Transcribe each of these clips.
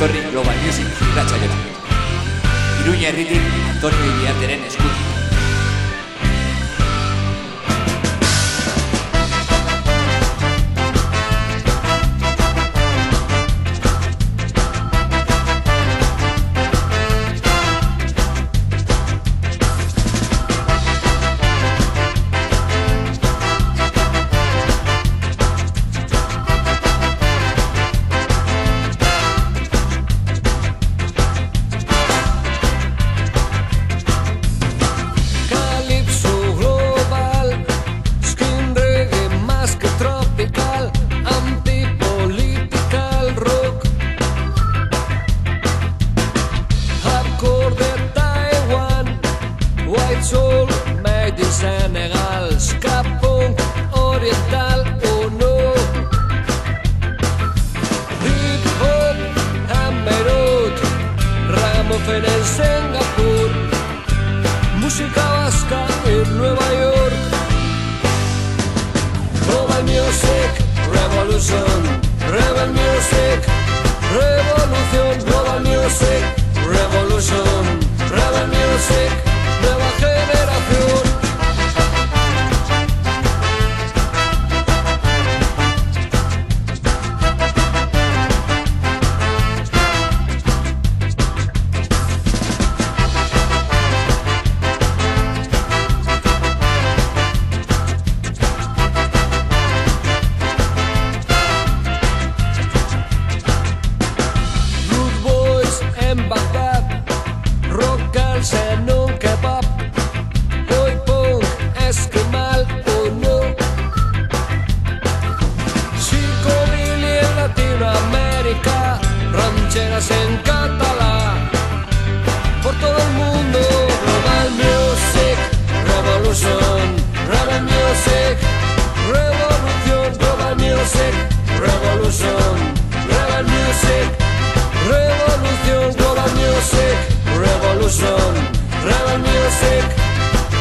etorri Global Music irratxaiora. Iruña herritik Antonio Iriarteren eskutik. Music Revolution, Rebel Music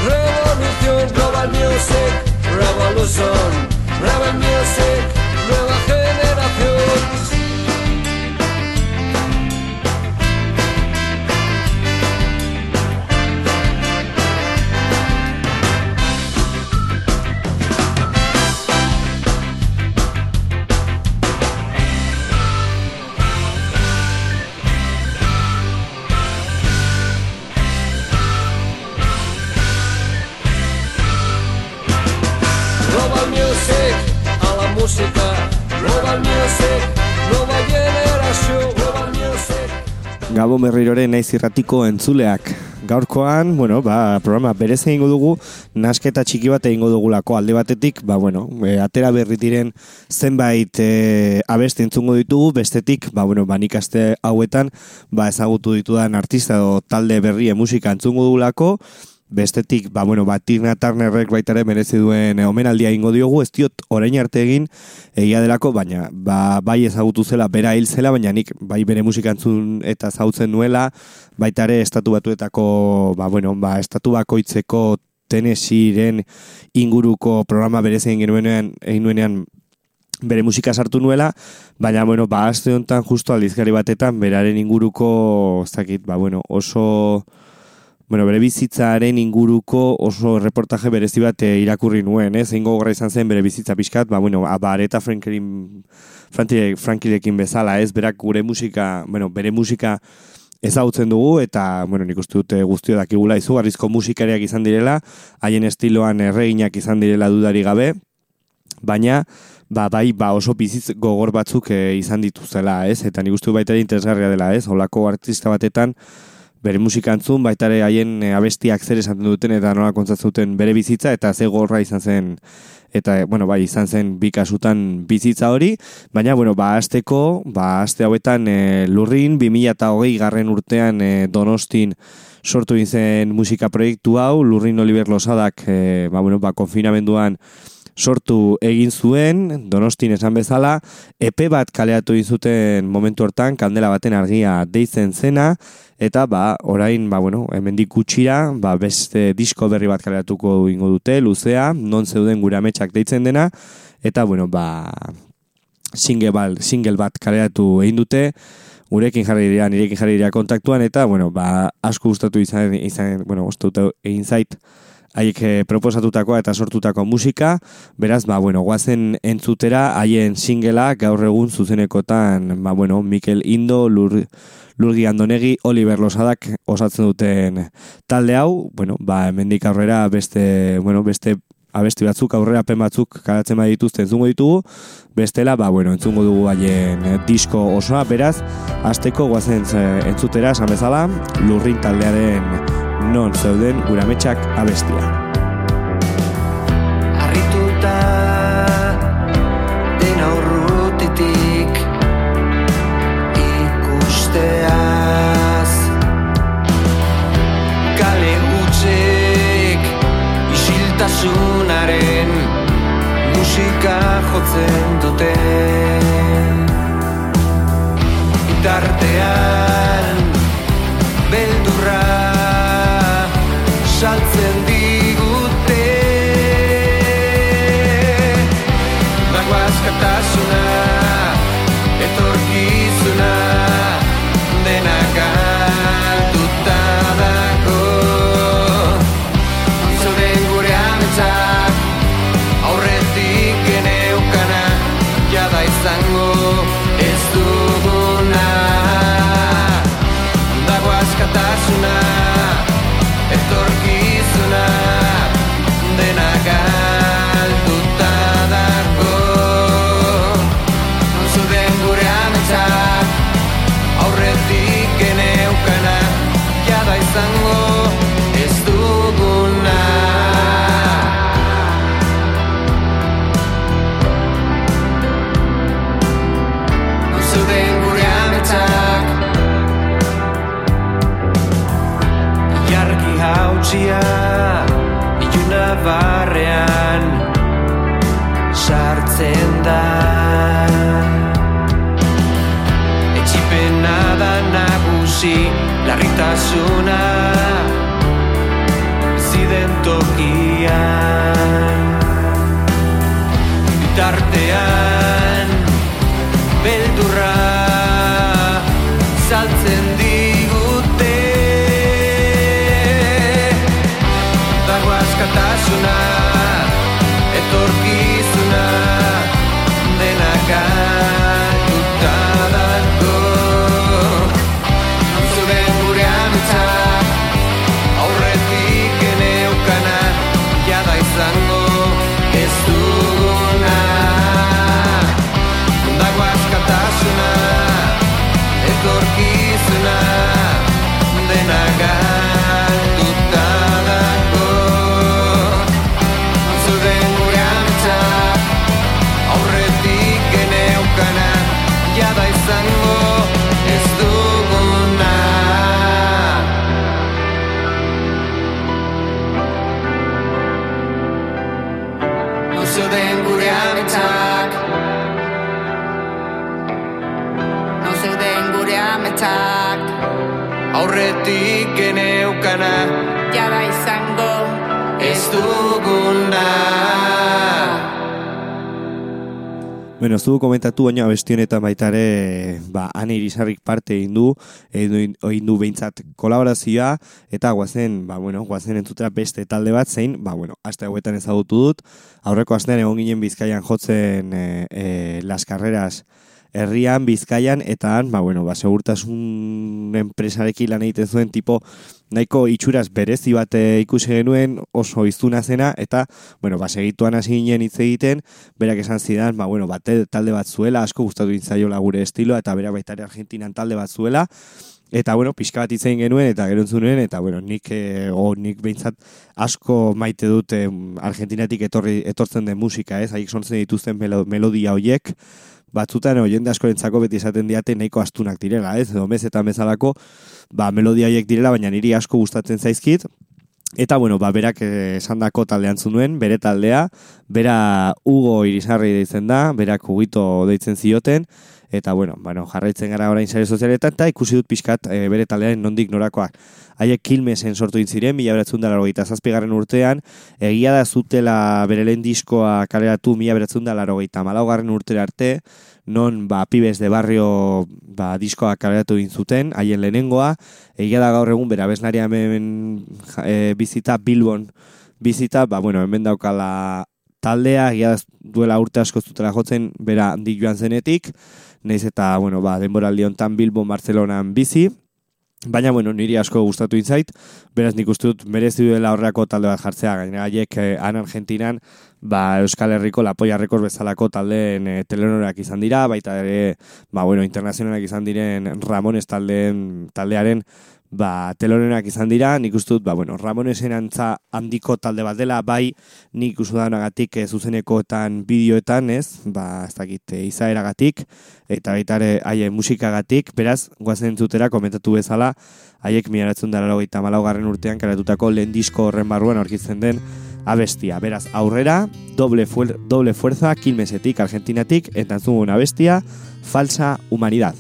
Revolución, Global Music Revolution, Rebel Music Nueva generación. Gabo berriroren naiz irratiko entzuleak. Gaurkoan, bueno, ba, programa berez egingo dugu, nasketa txiki bat egingo dugulako. Alde batetik, ba, bueno, e, atera berri diren zenbait e, abesti entzungo ditugu, bestetik, ba, bueno, ba, nik aste hauetan, ba, ezagutu ditudan artista edo talde berri musika entzungo dugulako, Bestetik, ba, bueno, ba, Tina Turnerrek baita ere merezi duen eh, omenaldia ingo diogu, ez diot orain arte egin egia delako, baina ba, bai ezagutu zela, bera hil zela, baina nik bai bere musika entzun eta zautzen nuela, baita ere estatu batuetako, ba, bueno, ba, estatu bakoitzeko Tennesseeren inguruko programa berez egin genuenean, egin nuenean bere musika sartu nuela, baina, bueno, ba, aste honetan justo aldizkari batetan, beraren inguruko, ez dakit, ba, bueno, oso bueno, bere bizitzaren inguruko oso reportaje berezi bat eh, irakurri nuen, ez? Zein gogorra izan zen bere bizitza pixkat, ba, bueno, ba, areta Franklin, Franklin, Frankilekin bezala, ez? Berak gure musika, bueno, bere musika ezagutzen dugu, eta, bueno, nik uste dute guztio dakigula izugarrizko musikariak izan direla, haien estiloan erreginak izan direla dudari gabe, baina, ba, bai, ba, oso bizitz gogor batzuk eh, izan dituzela, ez? Eta nik uste dut baita ere interesgarria dela, ez? Olako artista batetan, bere musika entzun, baita ere haien e, abestiak zer esaten duten eta nola kontzatzuten bere bizitza eta ze gorra izan zen eta bueno, bai, izan zen bi kasutan bizitza hori, baina bueno, ba asteko, ba aste hauetan e, Lurrin 2020 garren urtean e, Donostin sortu egin zen musika proiektu hau, Lurrin Oliver Losadak e, ba, bueno, ba, konfinamenduan sortu egin zuen, Donostin esan bezala, epe bat kaleatu egin zuten momentu hortan, kandela baten argia deitzen zena, eta ba, orain, ba, bueno, hemendik gutxira, ba, beste disko berri bat kaleatuko ingo dute, luzea, non zeuden gure ametsak deitzen dena, eta, bueno, ba, single, bal, single bat kaleatu egin dute, gurekin jarri dira, nirekin jarri dira kontaktuan, eta, bueno, ba, asko gustatu izan, izan bueno, gustatu egin zait, haiek eh, proposatutakoa eta sortutako musika, beraz, ba, bueno, guazen entzutera, haien singela gaur egun zuzenekotan, ba, bueno, Mikel Indo, Lur, Lurgi Andonegi, Oliver Losadak osatzen duten talde hau, bueno, ba, hemendik aurrera beste, bueno, beste abesti batzuk, aurrera pen batzuk karatzen bai dituzte entzungo ditugu, bestela, ba, bueno, entzungo dugu haien eh, disko osoa, beraz, azteko guazen eh, entzutera, esan bezala, lurrin taldearen non zeuden gurametxak abestia. Arrituta dena urrutitik ikusteaz Kale hutsek isiltasunaren musika jotzen dute soon I Bueno, ez dugu komentatu, baina abesti honetan baita ere, ba, ane irisarrik parte egin du, egin du, behintzat kolaborazioa, eta guazen, ba, bueno, guazen entzutera beste talde bat zein, ba, bueno, aste hauetan ezagutu dut, aurreko astean egon ginen bizkaian jotzen e, e, las carreras herrian, bizkaian, eta han, ba, bueno, ba, segurtasun enpresarekin lan egiten zuen tipo nahiko itxuraz berezi bat eh, ikusi genuen oso iztuna zena, eta, bueno, ba, segituan hasi ginen hitz egiten, berak esan zidan, ba, bueno, bat talde bat zuela, asko gustatu intzaiola gure estiloa, eta berak baita Argentinan talde bat zuela, Eta, bueno, pixka bat itzein genuen, eta gero nuen, eta, bueno, nik, e, o, nik behintzat asko maite dut Argentinatik etorri, etortzen den musika, ez? Haik sontzen dituzten melo, melodia hoiek, batzutan o, jende askorentzako beti esaten diate nahiko astunak direla, ez? Edo mez eta mezalako, ba, melodia hoiek direla, baina niri asko gustatzen zaizkit, Eta, bueno, ba, berak esan dako taldean zunuen, bere taldea, bera Hugo Irisarri deitzen da, berak Hugito deitzen zioten, eta bueno, bueno jarraitzen gara orain sare sozialetan, eta ikusi dut pixkat e, bere taldearen nondik norakoak. Haiek kilmesen sortu intziren, mila beratzen dara hogeita zazpigarren urtean, egia da zutela bere lehen diskoa kaleratu mila beratzen dara hogeita malaugarren urtera arte, non ba, pibes de barrio ba, diskoa kaleratu zuten, haien lehenengoa, egia da gaur egun bera beznaria hemen e, bizita Bilbon. Bizita, ba, bueno, hemen daukala taldea, egia duela urte asko zutela jotzen, bera handi joan zenetik, naiz eta, bueno, ba, denboraldi hontan Bilbon, Barcelonan bizi, Baina, bueno, niri asko gustatu inzait, beraz nik uste dut merezi duela horreako talde bat jartzea, gaina haiek eh, han Argentinan, ba, Euskal Herriko Lapoia Rekord bezalako taldeen eh, telenorak izan dira, baita ere, ba, bueno, internazionalak izan diren Ramones taldeen, taldearen ba, telorenak izan dira, nik uste dut, ba, bueno, Ramonesen antza handiko talde bat dela, bai, nik uste danagatik e, zuzenekoetan bideoetan, ez, ba, ez dakit, e, izaeragatik, eta baita ere, haie musikagatik, beraz, guazen zutera, komentatu bezala, haiek miaratzen dara logeita malaugarren urtean, karatutako lehen disko horren barruan aurkitzen den, abestia. Beraz, aurrera, doble, fuer, doble fuerza, kilmesetik, argentinatik, eta zugun abestia, falsa humanidad.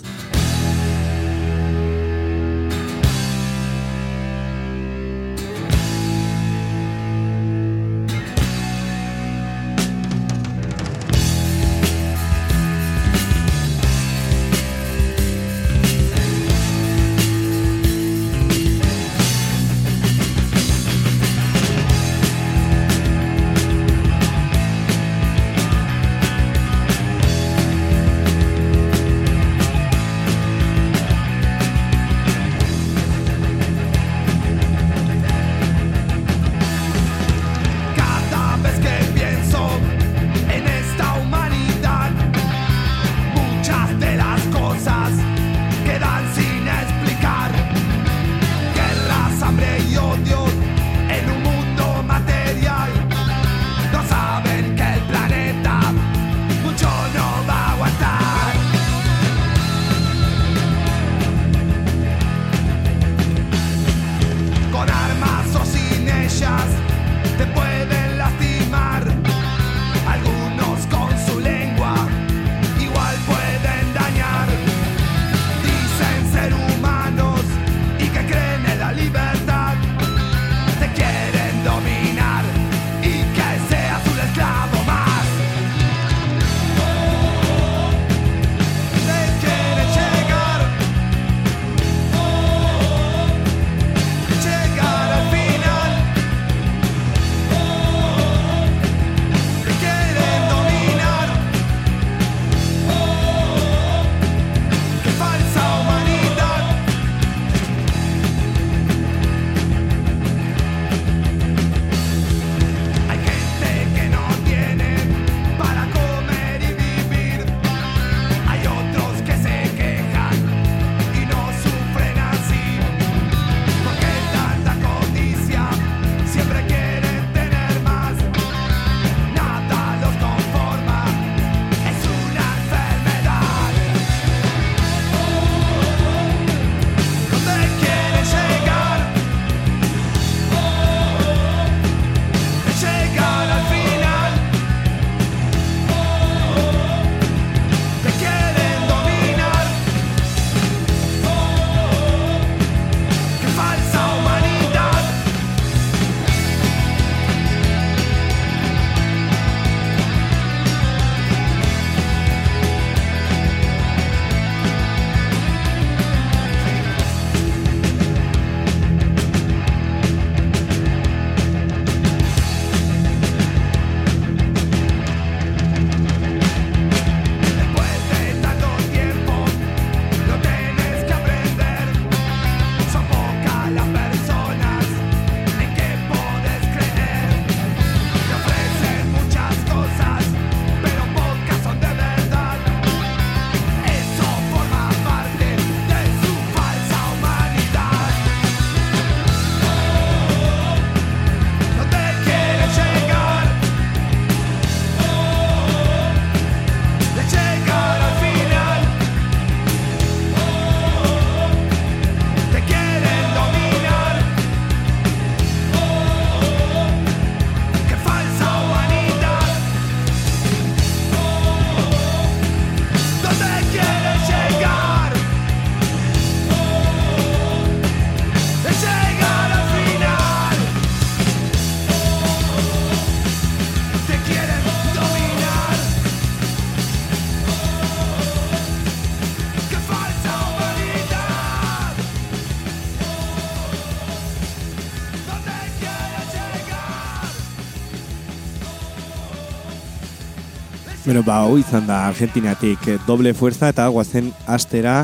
Bueno, ba, hoi izan da Argentinatik eh, doble fuerza eta guazen astera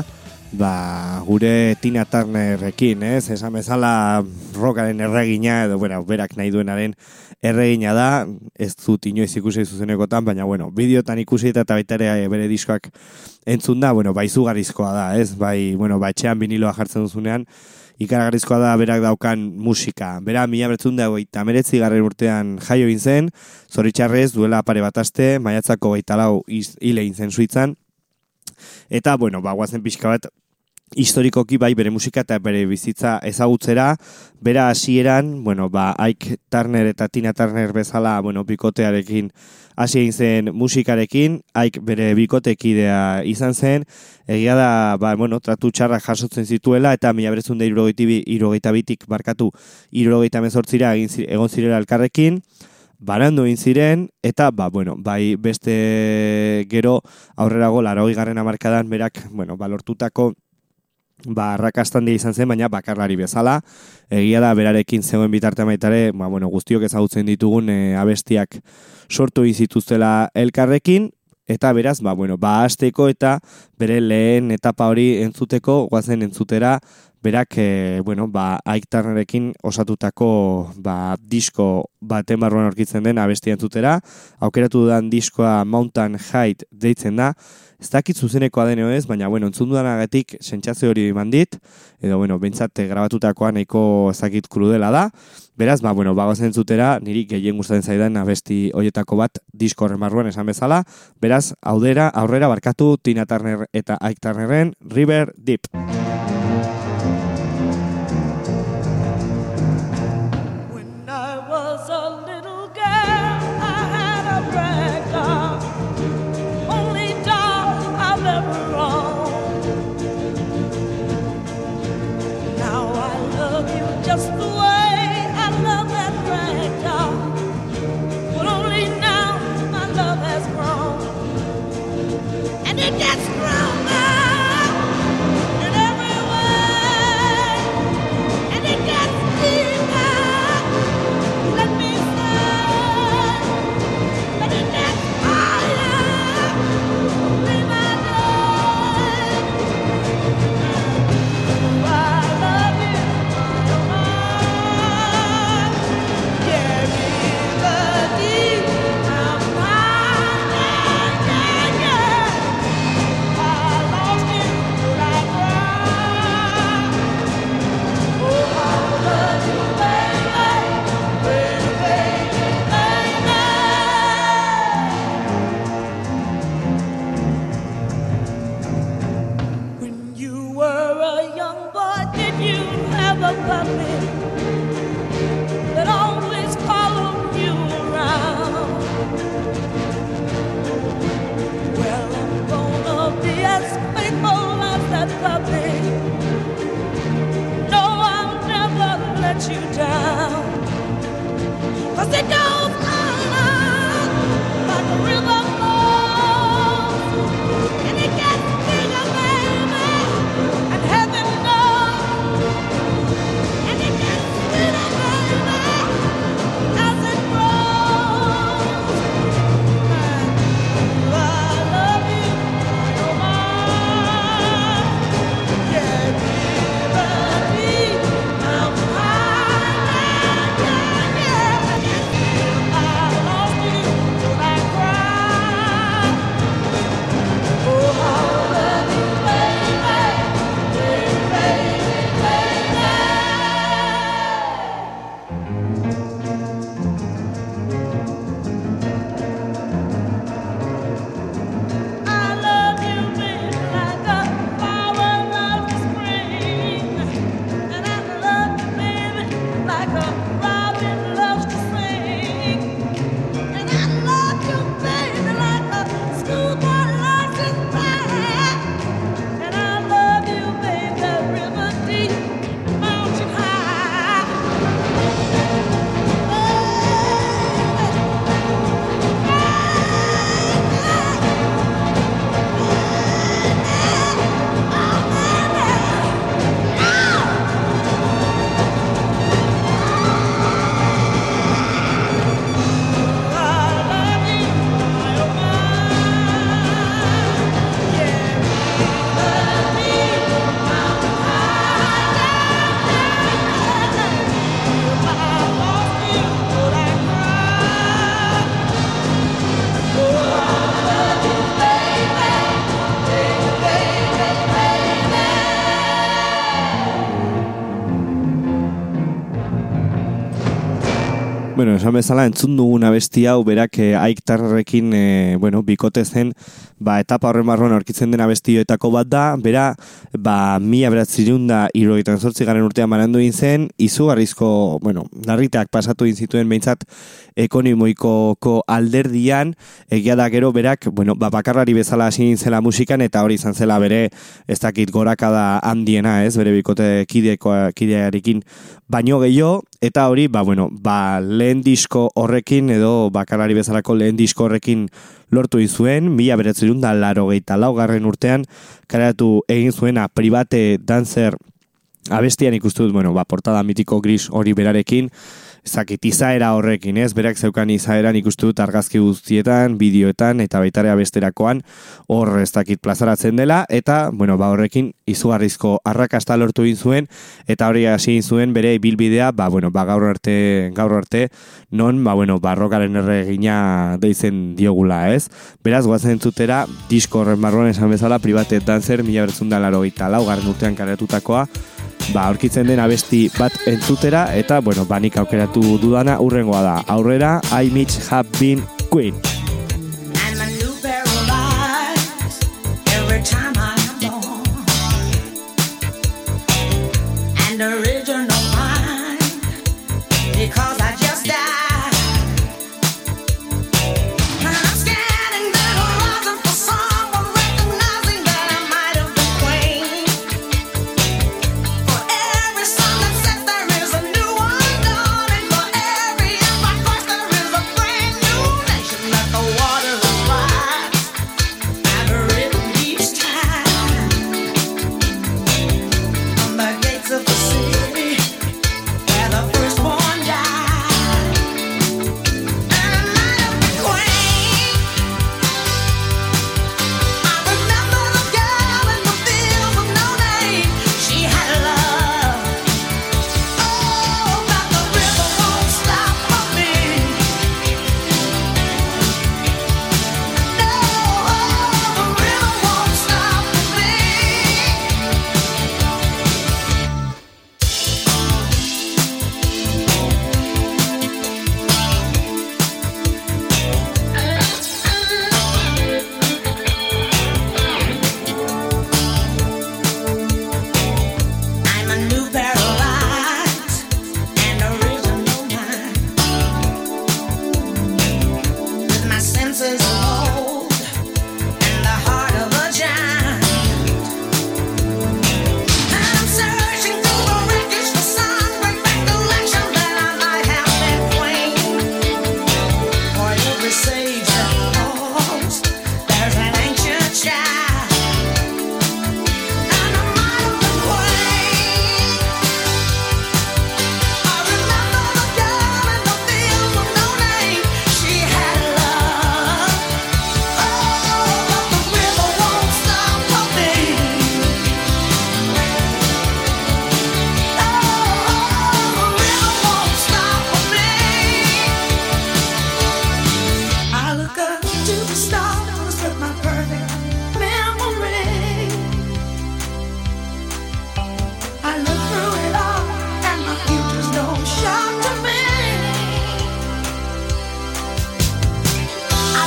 ba, gure Tina Turnerrekin, ez? Esan bezala rockaren erregina edo, bueno, berak nahi duenaren erregina da, ez dut inoiz ikusi zuzenekotan, baina, bueno, bideotan ikusi eta baita ere eh, bere diskoak entzun da, bueno, bai zugarizkoa da, ez? Bai, bueno, bai txean biniloa jartzen duzunean, ikaragarrizkoa da berak daukan musika. Bera, mila bertzun da eta meretzi garren urtean jaio zen, zoritxarrez duela pare bat aste, maiatzako gaita lau hile zen suitzan. Eta, bueno, ba, guazen pixka bat, historikoki bai bere musika eta bere bizitza ezagutzera, bera hasieran, bueno, ba, Ike Turner eta Tina Turner bezala, bueno, bikotearekin hasi egin zen musikarekin, haik bere bikotekidea izan zen, egia da, ba, bueno, tratu txarrak jasotzen zituela, eta mila berezun da irogeita bitik barkatu irogeita mezortzira egin egon zirela elkarrekin, barandu egin ziren, eta, ba, bueno, bai beste gero aurrerago laro garren amarkadan berak, bueno, balortutako ba, arrakastan izan zen, baina bakarlari bezala. Egia da, berarekin zegoen bitarte maitare, ba, bueno, guztiok ezagutzen ditugun e, abestiak sortu izituztela elkarrekin, eta beraz, ba, bueno, ba, azteko eta bere lehen etapa hori entzuteko, guazen entzutera, berak, e, bueno, ba, aiktarnerekin osatutako ba, disko baten barruan orkitzen den abesti entzutera. Aukeratu dudan diskoa Mountain Height deitzen da, Ez dakit zuzenekoa deneo ez, baina, bueno, entzun dudan agatik sentsazio hori eman dit, edo, bueno, bentsate grabatutakoa nahiko ez dakit krudela da. Beraz, ba, bueno, bagozen zutera, niri gehien gustatzen zaidan abesti hoietako bat disko horren esan bezala. Beraz, audera, aurrera barkatu Tina Turner eta Ike Turnerren River Deep. Canada! Bueno, esan bezala entzun dugun abesti hau berak eh, aiktarrekin eh, bueno, bikote zen ba, etapa horren barruan aurkitzen den abestioetako bat da, bera ba, mila beratzirun da irogetan zortzi garen urtean barandu zen, izugarrizko, bueno, narriteak pasatu zituen behintzat ekonomikoko alderdian, egia da gero berak, bueno, ba, bakarrari bezala hasi zela musikan, eta hori izan zela bere, ez dakit gorakada handiena, ez, bere bikote kideko, kidearekin baino gehiago, eta hori, ba, bueno, ba, lehen disko horrekin, edo bakarrari bezalako lehen disko horrekin lortu izuen, mila beratzerun da laro gehieta laugarren urtean, karatu egin zuena private dancer abestian ikustut, bueno, ba, portada mitiko gris hori berarekin, zakit, izaera horrekin, ez? Berak zeukan izaeran ikustu dut argazki guztietan, bideoetan, eta baitarea besterakoan, hor ez dakit plazaratzen dela, eta, bueno, ba horrekin, izugarrizko arrakasta lortu egin zuen, eta hori hasi zuen bere bilbidea, ba, bueno, ba gaur arte, gaur arte, non, ba, bueno, barrokaren erregina deitzen diogula, ez? Beraz, guazen zutera, disko horren barruan esan bezala, private dancer, mila bertzundan laro gita lau, garren urtean karetutakoa, ba, aurkitzen den abesti bat entzutera, eta, bueno, banik aukeratu dudana urrengoa da. Aurrera, I Mitch Have Been Queen.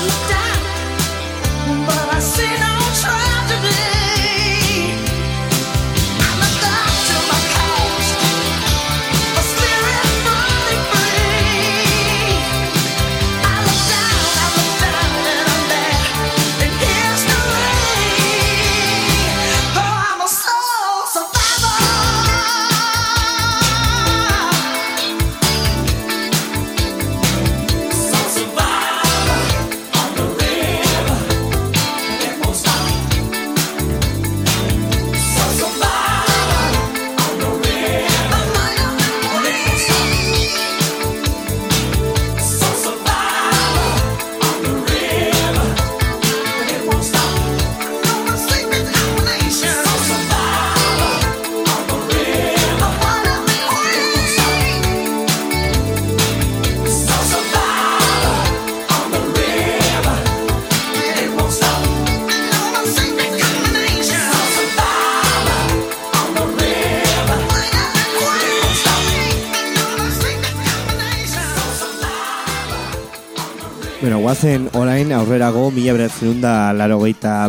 I'm done. Aurrerago mila beratzen da laro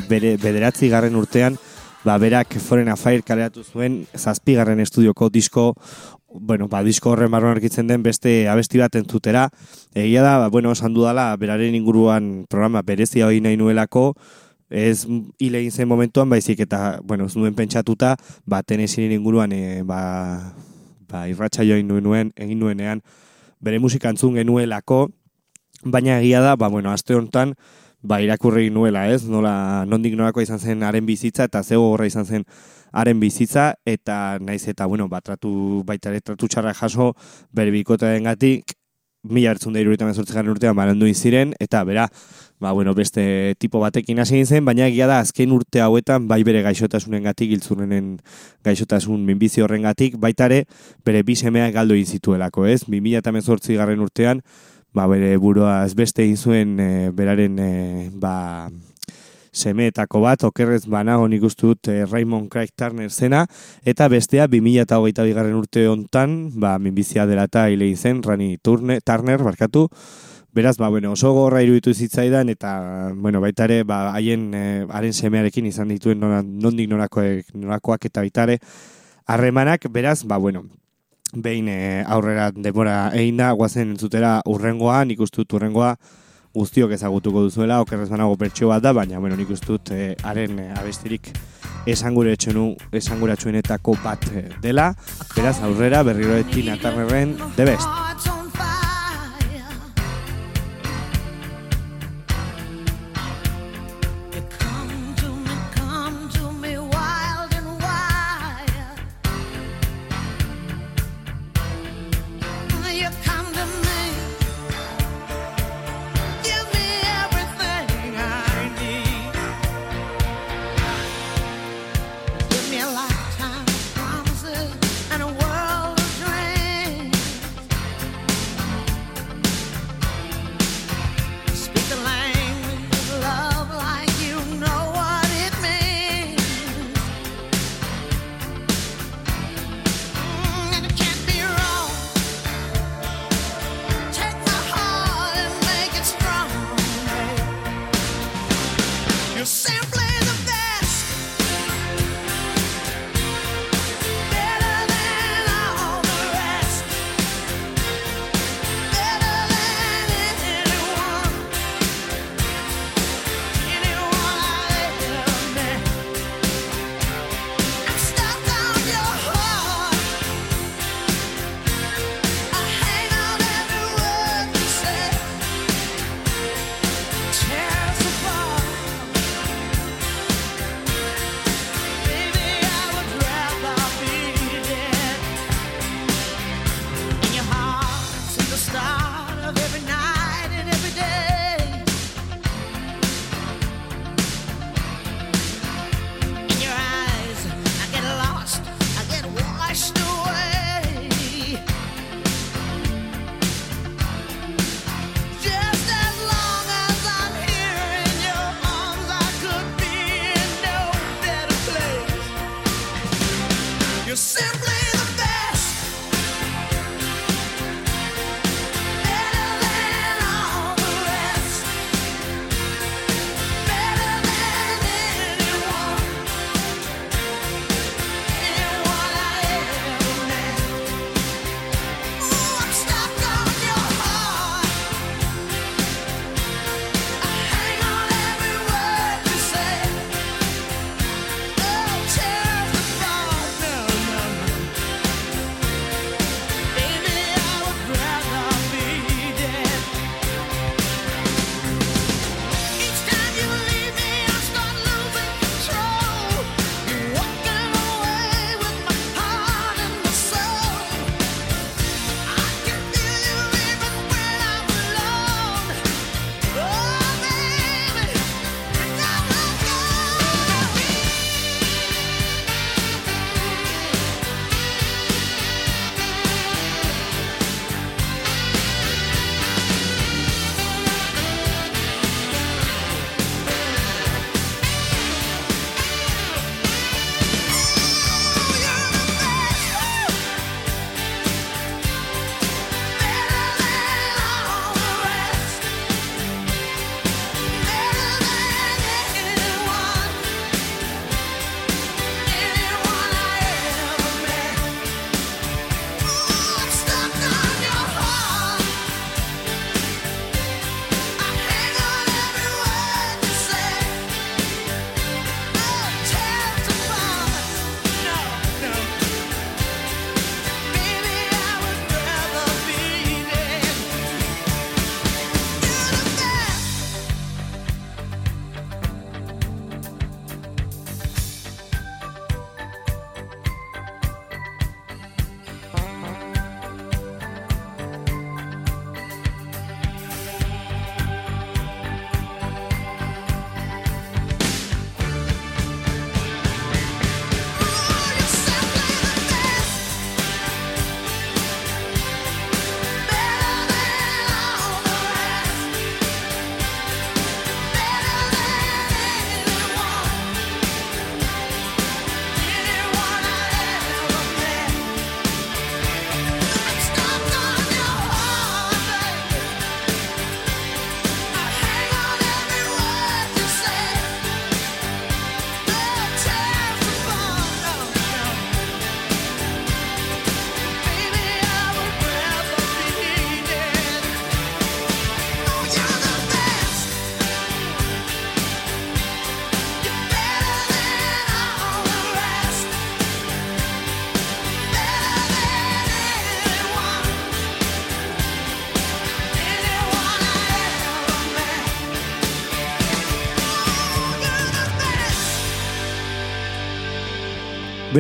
bere, bederatzi garren urtean ba, berak Foreign Affair kaleratu zuen zazpigarren estudioko disko bueno, ba, disko horren barruan arkitzen den beste abesti bat entzutera. Egia da, ba, bueno, esan dudala, beraren inguruan programa berezia hori nahi nuelako, ez hile egin zen momentuan, baizik eta, bueno, ez nuen pentsatuta, ba, tenesinen inguruan, e, ba, ba, irratxa join nuen, nuen, egin nuenean, bere musika entzun genuelako, baina egia da, ba, bueno, aste honetan, ba, irakurri nuela, ez? Nola, nondik norako izan zen haren bizitza, eta zego horra izan zen haren bizitza, eta naiz eta, bueno, ba, tratu, baita ere tratu txarra jaso, bere bikotearen gatik, mila bertzun da garen urtean barandu ziren, eta bera, ba, bueno, beste tipo batekin hasi zen, baina egia da azken urte hauetan bai bere gaixotasunen gatik, iltzurenen gaixotasun minbizi horren gatik, baita ere bere bi semea galdu egin zituelako, ez? 2018 garren urtean, ba, bere burua ez beste egin zuen e, beraren e, ba, semeetako bat, okerrez banago nik uste dut e, Raymond Craig Turner zena, eta bestea 2008 bigarren urte hontan, ba, minbizia dela eta hile zen, Rani Turner, Turner, barkatu, Beraz, ba, bueno, oso gorra iruditu zitzaidan eta, bueno, baita ere, ba, haien, haren semearekin izan dituen nondik norakoek, norakoak eta baitare harremanak, beraz, ba, bueno, behin e, aurrera denbora egin da, guazen entzutera urrengoa, nik uste dut urrengoa guztiok ezagutuko duzuela, okerrez banago pertsio bat da, baina, bueno, nik uste dut e, haren e, abestirik esanguratsuenetako bat dela, beraz, aurrera berriroetin atarreren, the best.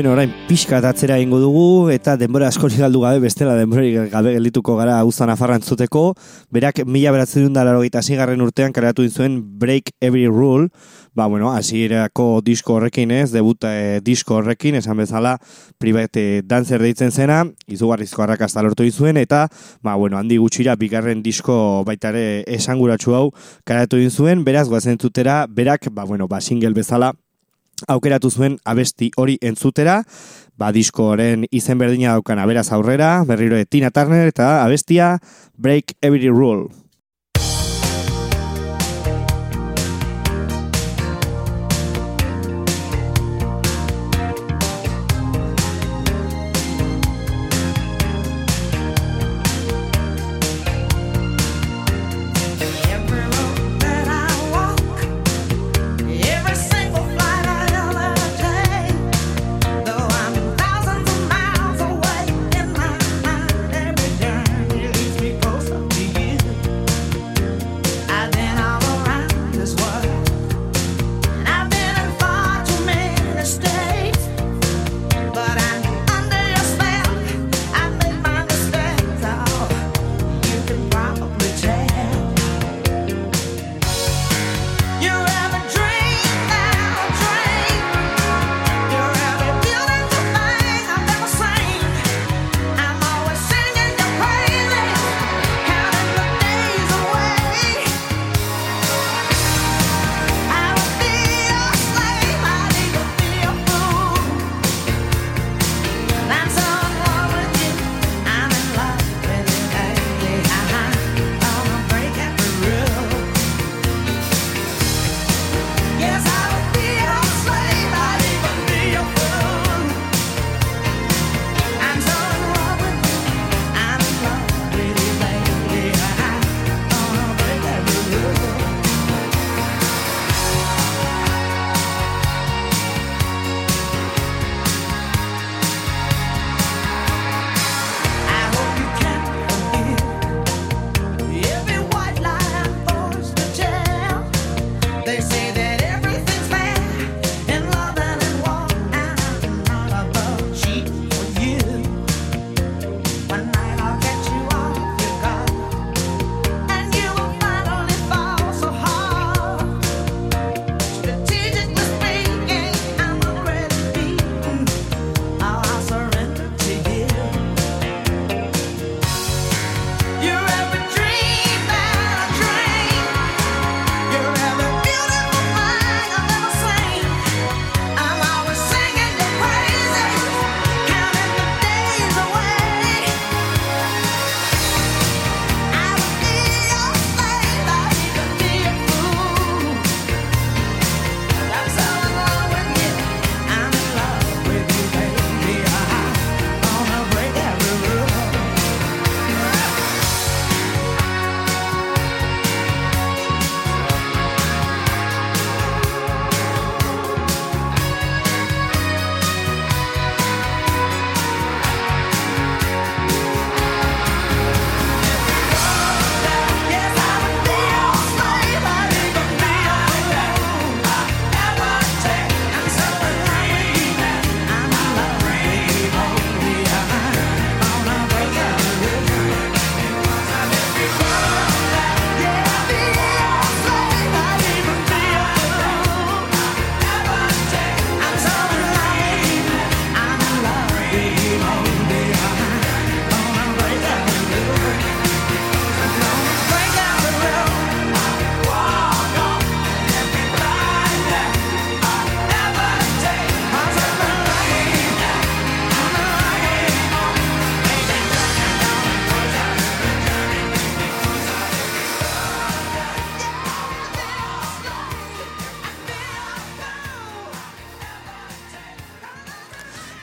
Bueno, orain pixka atzera egingo dugu eta denbora askori galdu gabe bestela denborarik gabe geldituko gara Uza Nafarran zuteko. Berak mila beratzen da laro garren urtean karatu zuen Break Every Rule. Ba, bueno, hasierako disko horrekin ez, debuta e, disko horrekin, esan bezala private dancer deitzen zena, izugarrizko arrakasta lortu izuen, eta, ba, bueno, handi gutxira bigarren disko baitare esanguratsu hau karatu zuen, beraz, guazen tutera, berak, ba, bueno, ba, single bezala aukeratu zuen abesti hori entzutera, ba diskoaren izen berdina daukan aberaz aurrera, berriro Tina Turner eta abestia Break Every Rule.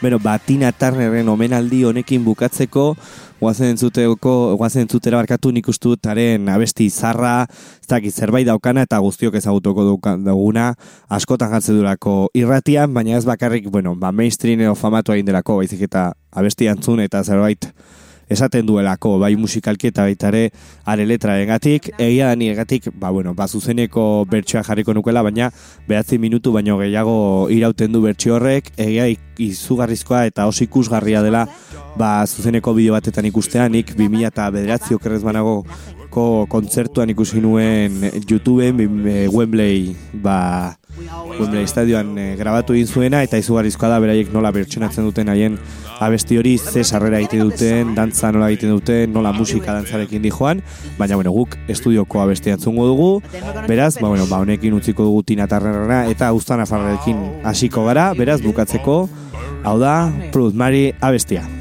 rapero Batina Tarreren omenaldi honekin bukatzeko guazen entzuteko, guazen entzutera barkatu nik ustu taren abesti zarra, ez dakit zerbait daukana eta guztiok ezagutuko duguna askotan jartzen durako irratian, baina ez bakarrik, bueno, ba mainstream edo famatu egin delako, baizik eta abesti antzun eta zerbait esaten duelako, bai musikalki eta baita ere are letraengatik, egia da niegatik, ba bueno, ba zuzeneko bertsioa jarriko nukela, baina behatzi minutu baino gehiago irauten du bertsio horrek, egia izugarrizkoa eta oso ikusgarria dela ba zuzeneko bideo batetan ikustea, nik 2000 eta bederatzi okerrez banago ko kontzertuan ikusi nuen YouTubeen eh, Wembley ba Wembley estadioan eh, grabatu egin zuena eta izugarrizkoa da beraiek nola bertsonatzen duten haien abesti hori ze sarrera egiten duten, dantza nola egiten duten, nola musika dantzarekin dijoan, baina bueno, guk estudioko abestia entzungo dugu, beraz, ba, bueno, ba, honekin utziko dugu Tina Turnerrena eta Uztan Afarrekin hasiko gara, beraz, bukatzeko, hau da, Prud Mari abestia.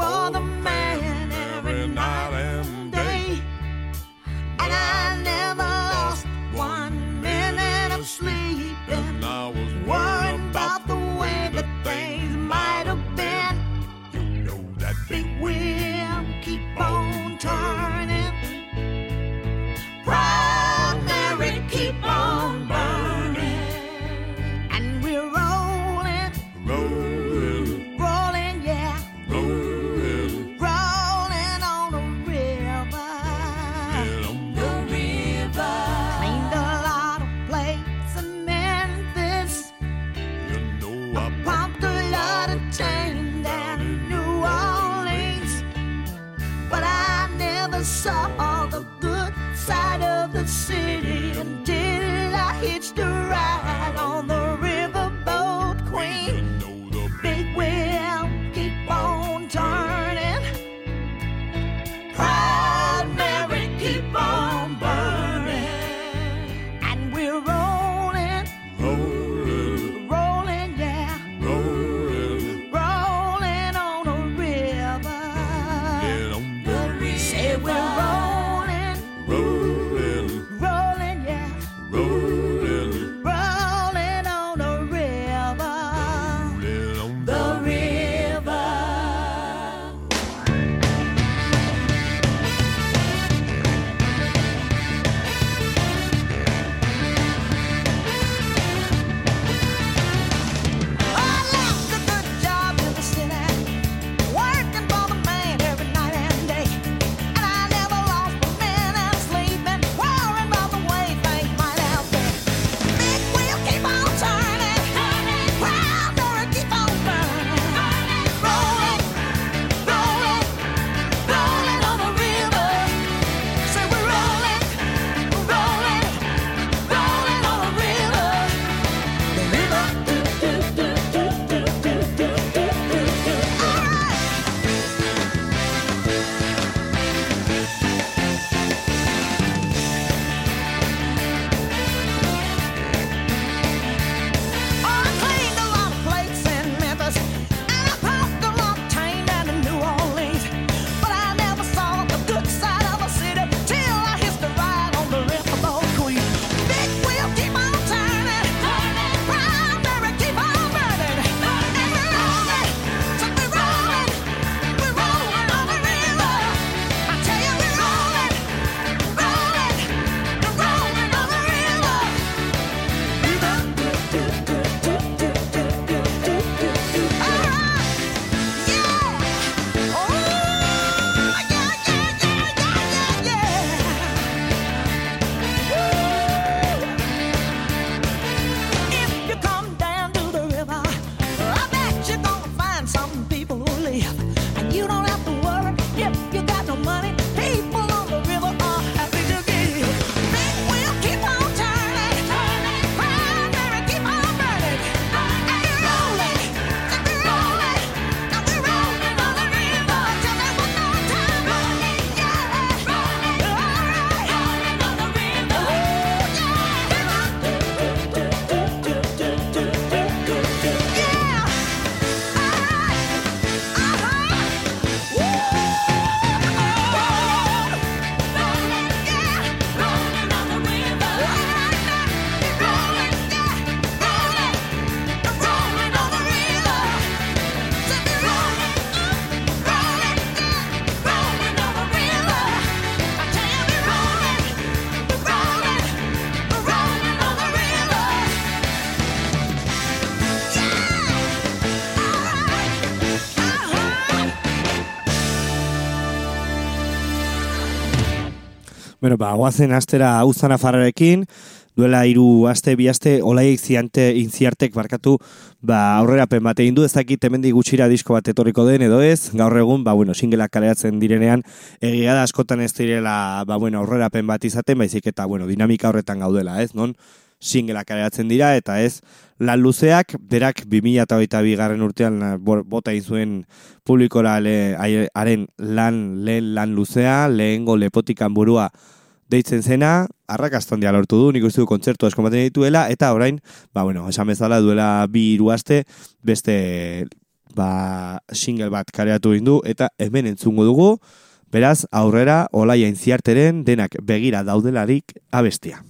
For the Bueno, ba, guazen astera Auzana Farrarekin, duela hiru aste, bi aste, olaiek ziante, inziartek barkatu, ba, aurrerapen bat egin du, ez dakit hemendik gutxira disko bat etorriko den edo ez, gaur egun, ba, bueno, singelak kaleratzen direnean, egia da askotan ez direla, ba, bueno, aurrerapen bat izaten, baizik eta, bueno, dinamika horretan gaudela, ez, non? singelak kaleratzen dira, eta ez, lan luzeak, berak 2008 bigarren urtean bo- bota egin zuen publikora haren lan, lehen lan luzea, lehengo lepotikan burua deitzen zena, arrakasta handia lortu du, nik uste du kontzertu asko ematen dituela, eta orain, ba, bueno, esan bezala duela bi hiru aste, beste ba, single bat kareatu egin du, eta hemen entzungo dugu, beraz, aurrera, olaia inziarteren denak begira daudelarik abestia.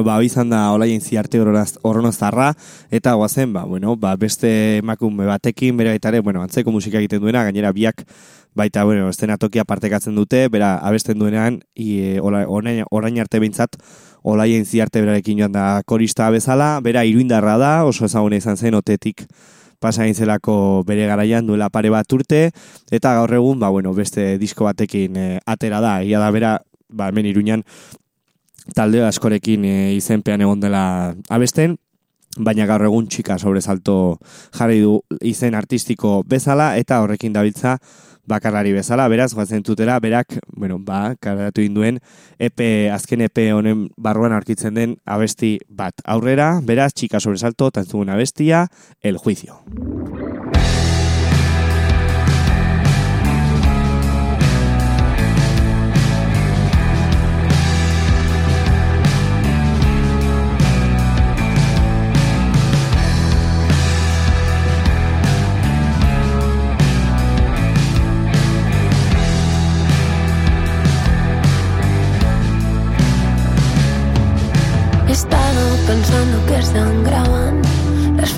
Bueno, ba, hau izan da olaien ziarte horronoztarra, eta guazen, ba, bueno, ba, beste emakume batekin, bera baita ere, bueno, antzeko musika egiten duena, gainera biak baita, bueno, estenatokia partekatzen dute, bera abesten duenean, i, ola, orain, arte behintzat, olaien ziarte berarekin joan da korista bezala, bera iruindarra da, oso ezaguna izan zen, otetik pasa egin zelako bere garaian duela pare bat urte, eta gaur egun, ba, bueno, beste disko batekin eh, atera da, egia da bera, ba, hemen iruñan, talde askorekin e, izenpean egon dela abesten, baina gaur egun txika sobresalto jarri du izen artistiko bezala eta horrekin dabiltza bakarlari bezala, beraz, guazen tutera, berak, bueno, ba, karatu induen, epe, azken epe honen barruan aurkitzen den abesti bat. Aurrera, beraz, txika sobresalto, tantzugun abestia, el juicio.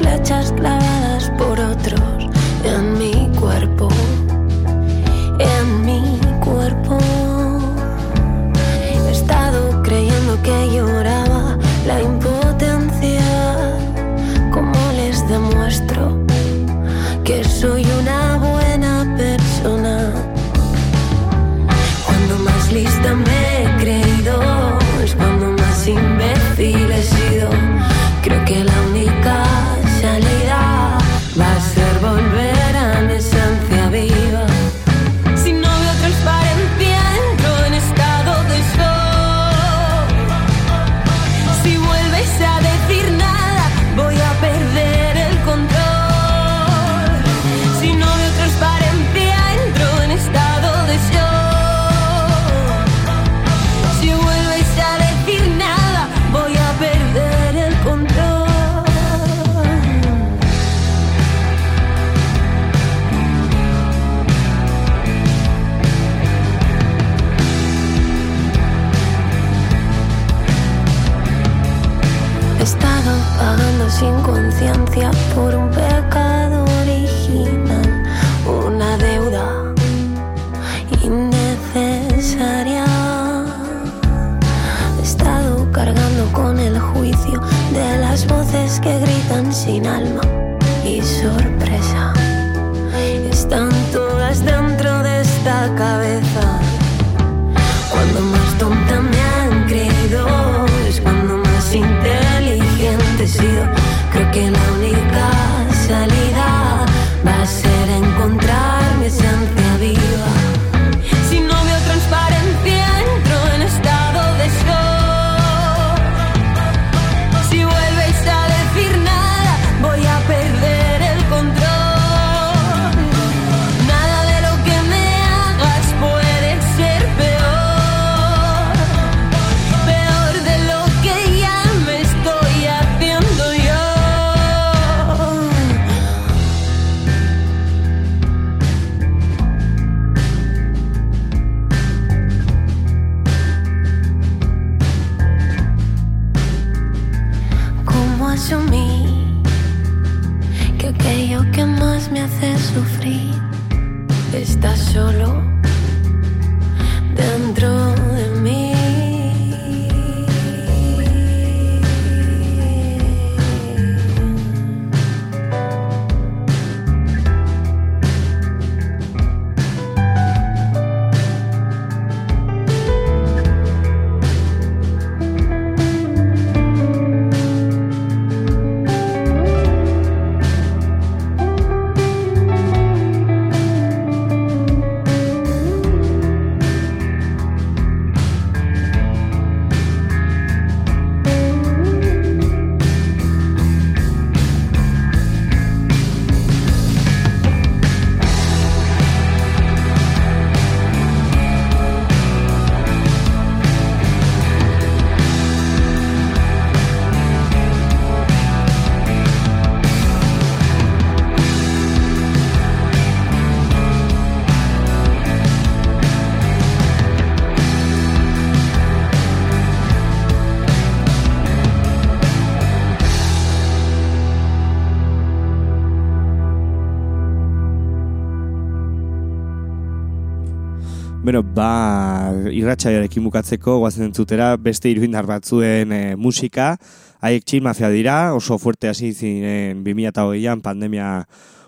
flechas irratxaiarekin bukatzeko guazen entzutera beste iruindar batzuen e, musika. Haiek txin mafia dira, oso fuerte hasi zinen 2008an pandemia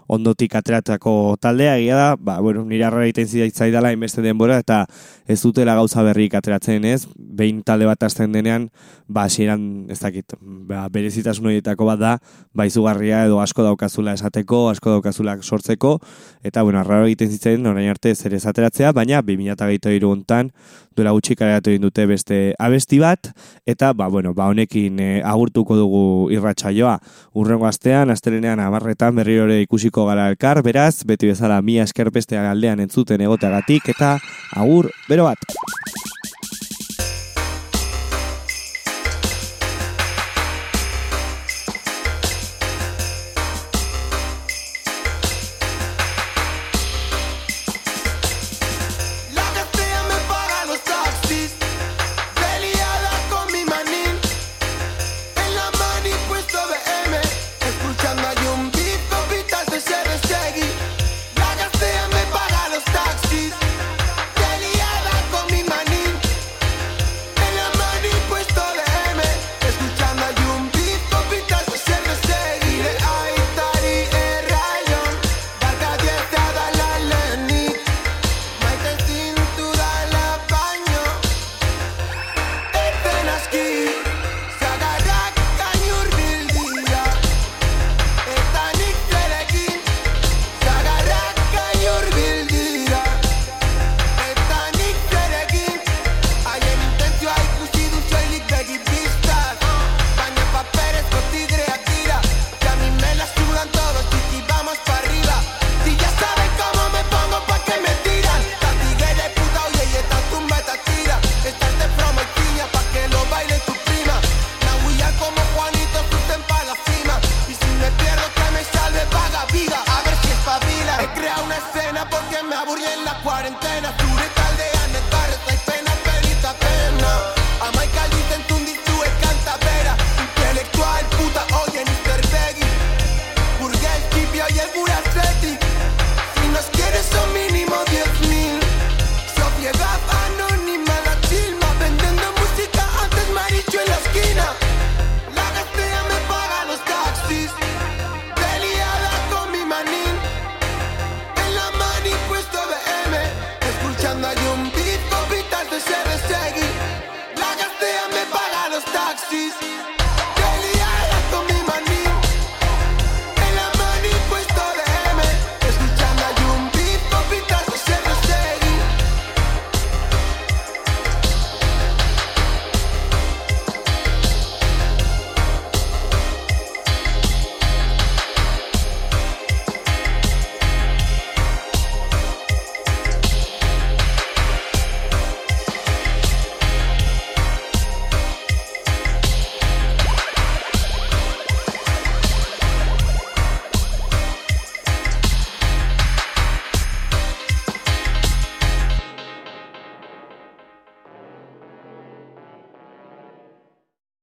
ondotik ateratako taldea. Egia da, ba, bueno, nire arra egiten zidaitzai inbeste denbora eta ez dutela gauza berrik ateratzen ez, behin talde bat hasten denean, ba, hasieran ez dakit, ba, berezitasun horietako bat da, ba, izugarria edo asko daukazula esateko, asko daukazula sortzeko, eta, bueno, arra egiten zitzen, orain arte zer ez ateratzea, baina 2008 hontan duela gutxi kaleratu egin dute beste abesti bat, eta, ba, bueno, ba, honekin e, agurtuko dugu irratsaioa urrengo astean, astelenean amarretan berriro ere ikusiko gara elkar, beraz, beti bezala mia esker beste aldean entzuten egoteagatik, eta agur, bero bat!